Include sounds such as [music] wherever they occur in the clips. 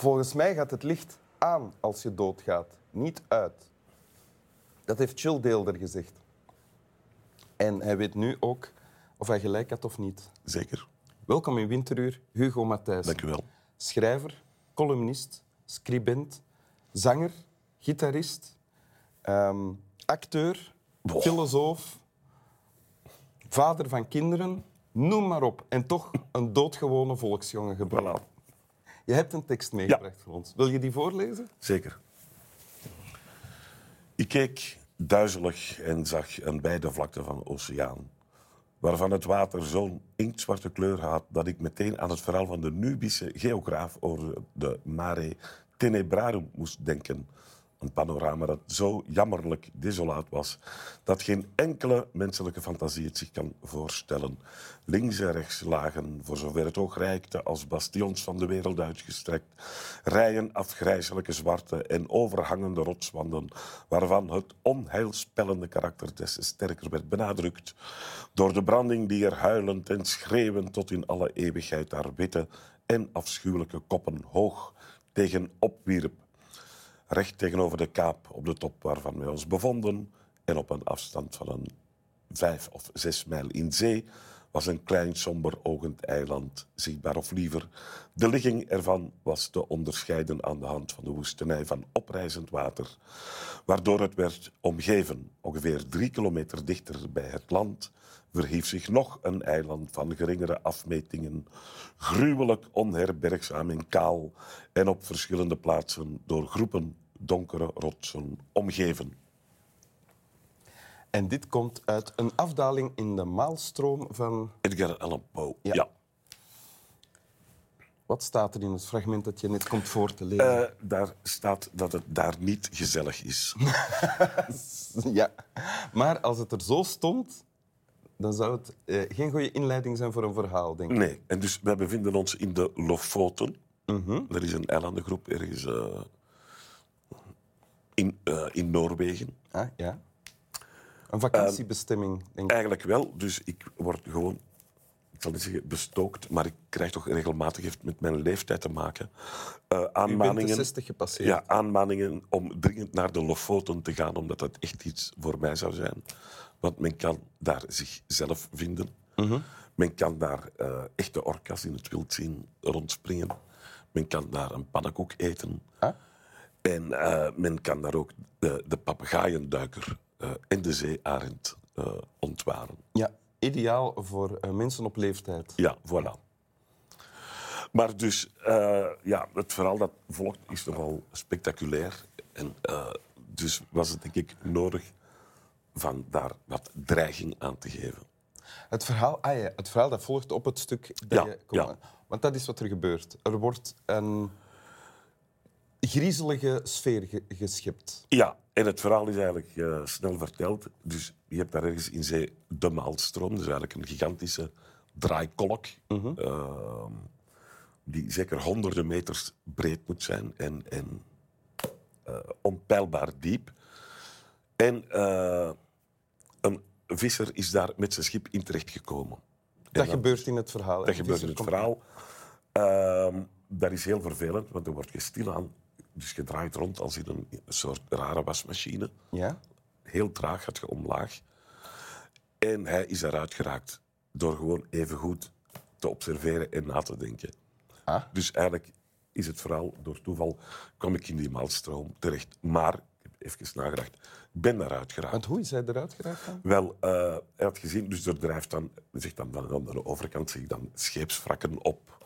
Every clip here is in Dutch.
Volgens mij gaat het licht aan als je doodgaat, niet uit. Dat heeft Chill Deelder gezegd. En hij weet nu ook of hij gelijk had of niet. Zeker. Welkom in Winteruur, Hugo Matthijs. Dank u wel. Schrijver, columnist, scribent, zanger, gitarist, ehm, acteur, Boah. filosoof, vader van kinderen, noem maar op. En toch een doodgewone volksjongen gebleven. Je hebt een tekst meegebracht voor ons. Wil je die voorlezen? Zeker. Ik keek duizelig en zag een beide vlakte van de oceaan, waarvan het water zo'n inktzwarte kleur had dat ik meteen aan het verhaal van de Nubische geograaf over de Mare Tenebrarum moest denken. Een panorama dat zo jammerlijk desolaat was dat geen enkele menselijke fantasie het zich kan voorstellen. Links en rechts lagen, voor zover het oog reikte, als bastions van de wereld uitgestrekt, rijen afgrijzelijke zwarte en overhangende rotswanden, waarvan het onheilspellende karakter des te sterker werd benadrukt door de branding die er huilend en schreeuwend tot in alle eeuwigheid haar witte en afschuwelijke koppen hoog tegen opwierp recht tegenover de kaap op de top waarvan wij ons bevonden en op een afstand van een vijf of zes mijl in zee was een klein somber ogend eiland zichtbaar of liever. De ligging ervan was te onderscheiden aan de hand van de woestenij van oprijzend water, waardoor het werd omgeven. Ongeveer drie kilometer dichter bij het land verhief zich nog een eiland van geringere afmetingen, gruwelijk onherbergzaam en kaal en op verschillende plaatsen door groepen donkere rotsen omgeven. En dit komt uit een afdaling in de maalstroom van... Edgar Allan Poe. Ja. ja. Wat staat er in het fragment dat je net komt voor te lezen? Eh, daar staat dat het daar niet gezellig is. [laughs] Ja, maar als het er zo stond, dan zou het eh, geen goede inleiding zijn voor een verhaal, denk ik. Nee, en dus wij bevinden ons in de Lofoten. Mhm. Er is een eilandengroep ergens eh, in, in Noorwegen. Ah, ja. Een vakantiebestemming, denk ik. Eigenlijk wel, dus ik word gewoon, ik zal niet zeggen bestookt, maar ik krijg toch regelmatig heeft met mijn leeftijd te maken. U bent de aanmaningen, 60 gepasseerd. ja, aanmaningen om dringend naar de Lofoten te gaan, omdat dat echt iets voor mij zou zijn. Want men kan daar zichzelf vinden. Men kan daar eh, echte orka's in het wild zien rondspringen. Men kan daar een pannenkoek eten. Ah? En eh, men kan daar ook de, de papegaaienduiker eh, en de zeearend eh, ontwaren. Ja, ideaal voor eh, mensen op leeftijd. Ja, voilà. Maar dus, eh, ja, het verhaal dat volgt is nogal spectaculair. En eh, dus was het denk ik nodig van daar wat dreiging aan te geven. Het verhaal, ah ja, het verhaal dat volgt op het stuk dat Ja, je... kom ja. maar. Want dat is wat er gebeurt. Er wordt een griezelige sfeer ge- geschept. Ja, en het verhaal is eigenlijk eh, snel verteld. Dus je hebt daar ergens in zee de Maalstroom. Dus eigenlijk een gigantische draaikolk. eh, die zeker honderden meters breed moet zijn en, en eh, onpeilbaar diep. En eh, een visser is daar met zijn schip in terechtgekomen. En Dat gebeurt in het verhaal. dat gebeurt in het verhaal. Ehm, dat is heel vervelend, want dan word je stilaan. Dus je draait rond als in een, soort rare wasmachine. Ja? Heel traag gaat je omlaag. En hij is eruit geraakt door gewoon even goed te observeren en na te denken. Ah. Dus eigenlijk is het verhaal, door toeval kwam ik in die maalstroom terecht. Maar, ik heb even nagedacht, ik ben daaruit geraakt. Want hoe is hij eruit geraakt dan? Wel, eh, hij had gezien, dus er drijft dan, zegt dan van aan de overkant zie ik dan scheepswrakken op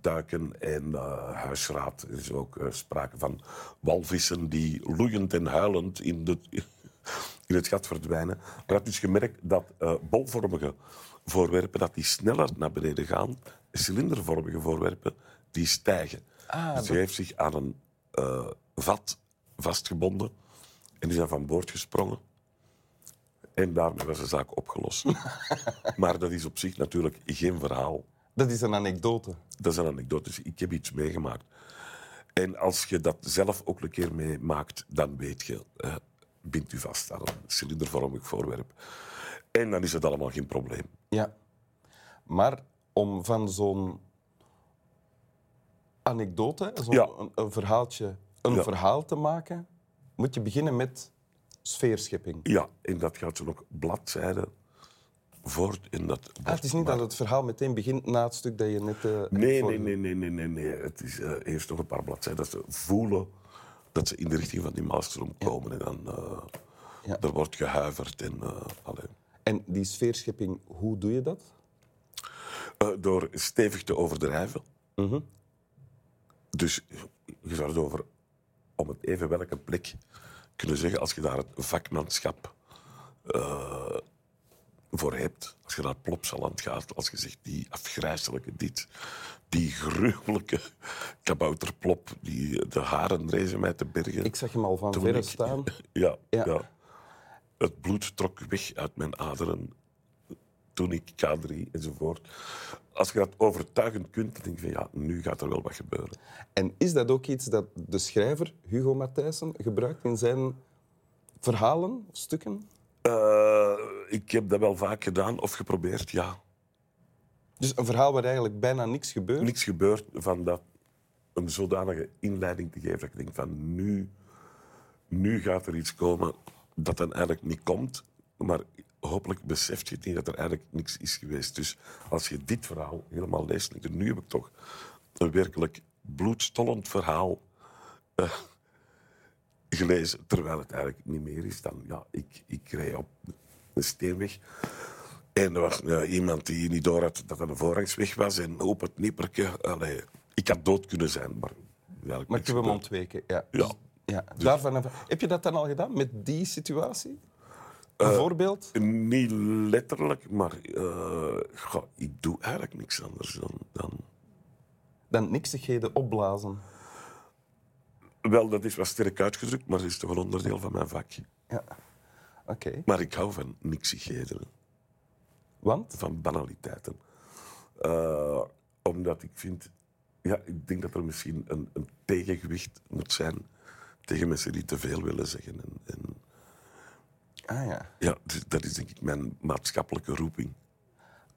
duiken en eh, huisraad. Er is ook eh, sprake van walvissen die loeiend en huilend in, de, [laughs] in het gat verdwijnen. Maar had dus gemerkt dat eh, bolvormige voorwerpen dat die sneller naar beneden gaan, cilindervormige voorwerpen die stijgen. Ah, dus heeft zich aan een vat vastgebonden en is dan van boord gesprongen. En daarmee was de zaak opgelost. [laughs] maar dat is op zich natuurlijk geen verhaal. Dat is een anekdote. Dat is een anekdote. Dus ik heb iets meegemaakt. En als je dat zelf ook een keer meemaakt, dan weet je, eh, bindt u vast aan een cilindervormig voorwerp. En dan is het allemaal geen probleem. anekdote, zo'n Ja. een, een verhaaltje, een Ja. verhaal te maken, moet je beginnen met sfeerschepping. Ja, en dat gaat zo nog bladzijden voort in dat Ah, het is niet maar- dat het verhaal meteen begint na het stuk dat je net... eh, Nee, voor- nee, nee, nee, nee, nee, nee. Het is eh, eerst nog een paar bladzijden dat ze voelen dat ze in de richting van die Maelstrom komen. En dan eh, Ja. er wordt gehuiverd. En. En die sfeerschepping, hoe doe je dat? Door stevig te overdrijven. Mhm. Dus je zou het over, om het even welke plek kunnen zeggen, als je daar het vakmanschap voor hebt, als je naar Plopsaland gaat, als je zegt die afgrijzelijke dit, die gruwelijke kabouterplop, die de haren rezen mij te bergen. Ik zag hem al van verre staan. [laughs] Ja, Ja. ja. Het bloed trok weg uit mijn aderen toen ik K3 enzovoort. Als je dat overtuigend kunt, dan denk je van ja, nu gaat er wel wat gebeuren. En is dat ook iets dat de schrijver Hugo Matthijssen gebruikt in zijn verhalen, stukken? Eh, ik heb dat wel vaak gedaan of geprobeerd, ja. Dus een verhaal waar eigenlijk bijna niks gebeurt. Niks gebeurt van dat een zodanige inleiding te geven dat ik denk van nu, nu gaat er iets komen dat dan eigenlijk niet komt. Maar hopelijk beseft je het niet dat er eigenlijk niks is geweest. Dus als je dit verhaal helemaal leest, denk nu heb ik toch een werkelijk bloedstollend verhaal eh, gelezen, terwijl het eigenlijk niet meer is dan, ja, ik, ik reed op een steenweg. En er was iemand die niet door had dat er een voorrangsweg was. En op het nipperke. Allee, ik had dood kunnen zijn, maar... Maar ik heb hem ontweken. Ja. Ja. Ja, daarvan af- Heb je dat dan al gedaan met die situatie? Eh, Bijvoorbeeld? Niet letterlijk, maar eh, goh, ik doe eigenlijk niks anders dan... dan... Dan niksigheden opblazen. Wel, dat is wat sterk uitgedrukt, maar het is toch een onderdeel van mijn vak. Ja. Oké. Maar ik hou van niksigheden, Want? van banaliteiten. Eh, omdat ik vind... Ja, ik denk dat er misschien een, een tegengewicht moet zijn tegen mensen die te veel willen zeggen. En, en Ah ja. Ja, dus dat is denk ik mijn maatschappelijke roeping.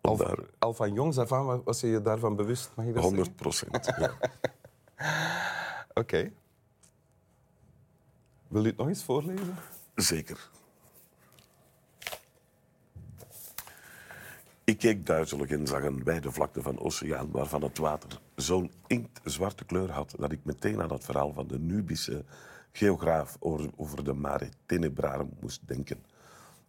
Al, daar al van jongs af aan wa- was je je daarvan bewust, mag je dat 100 zeggen? procent. Ja. [laughs] Oké. Wil u het nog eens voorlezen? Zeker. Ik keek duizelig en zag een wijde vlakte van oceaan waarvan het water zo'n inktzwarte kleur had dat ik meteen aan het verhaal van de Nubische geograaf over de Mare Tenebrarum moest denken.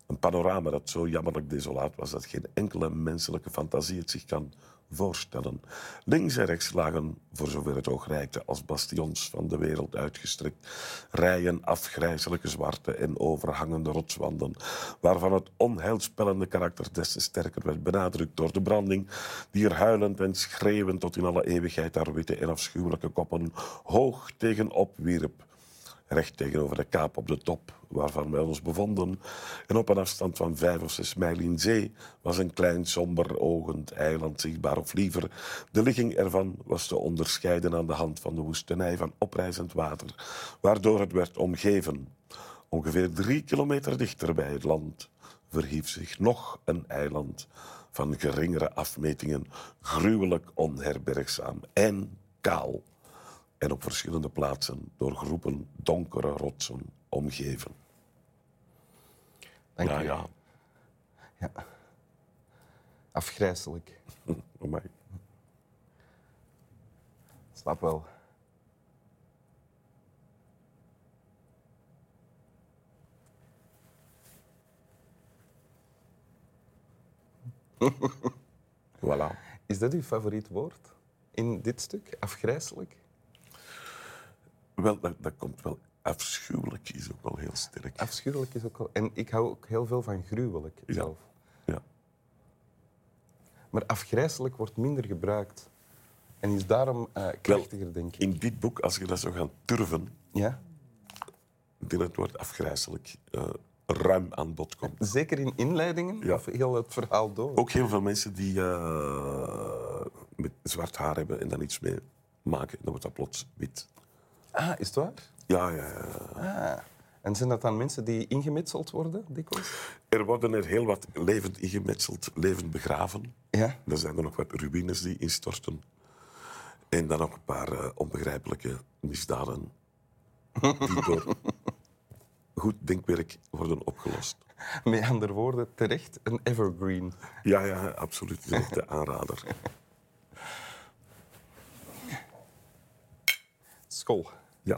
Een panorama dat zo jammerlijk desolaat was dat geen enkele menselijke fantasie het zich kan voorstellen. Links en rechts lagen, voor zover het oog reikte, als bastions van de wereld uitgestrekt, rijen afgrijzelijke zwarte en overhangende rotswanden, waarvan het onheilspellende karakter des te sterker werd benadrukt door de branding, die er huilend en schreeuwend tot in alle eeuwigheid haar witte en afschuwelijke koppen hoog tegenop wierp recht tegenover de kaap op de top waarvan wij ons bevonden. En op een afstand van vijf of zes mijl in zee was een klein somber ogend eiland zichtbaar. Of liever, de ligging ervan was te onderscheiden aan de hand van de woestenij van oprijzend water, waardoor het werd omgeven. Ongeveer drie kilometer dichter bij het land verhief zich nog een eiland van geringere afmetingen, gruwelijk onherbergzaam en kaal en op verschillende plaatsen door groepen donkere rotsen omgeven. Dank ja, u. ja. [laughs] Amai. Snap wel. [laughs] Voilà. Is dat uw favoriet woord in dit stuk? Afgrijzelijk? Wel, dat, dat komt wel afschuwelijk, is ook wel heel sterk. Afschuwelijk is ook wel... En ik hou ook heel veel van gruwelijk Ja. zelf. Ja. Maar afgrijzelijk wordt minder gebruikt. En is daarom eh, krachtiger, denk ik. In dit boek, als je dat zou gaan turven, Ja? dat het woord afgrijzelijk eh, ruim aan bod komt. Zeker in inleidingen Ja. of heel het verhaal door. Ook heel veel mensen die eh, met zwart haar hebben en dan iets mee maken, dan wordt dat plots wit. Ah, is het waar? Ja, ja, ja. Ah. En zijn dat dan mensen die ingemetseld worden, dikwijls? Er worden er heel wat levend ingemetseld, levend begraven. Ja. Dan zijn er nog wat ruïnes die instorten. En dan nog een paar eh, onbegrijpelijke misdaden die [laughs] door goed denkwerk worden opgelost. Met andere woorden, terecht een evergreen. Ja, ja, absoluut. De aanrader. School. Yeah.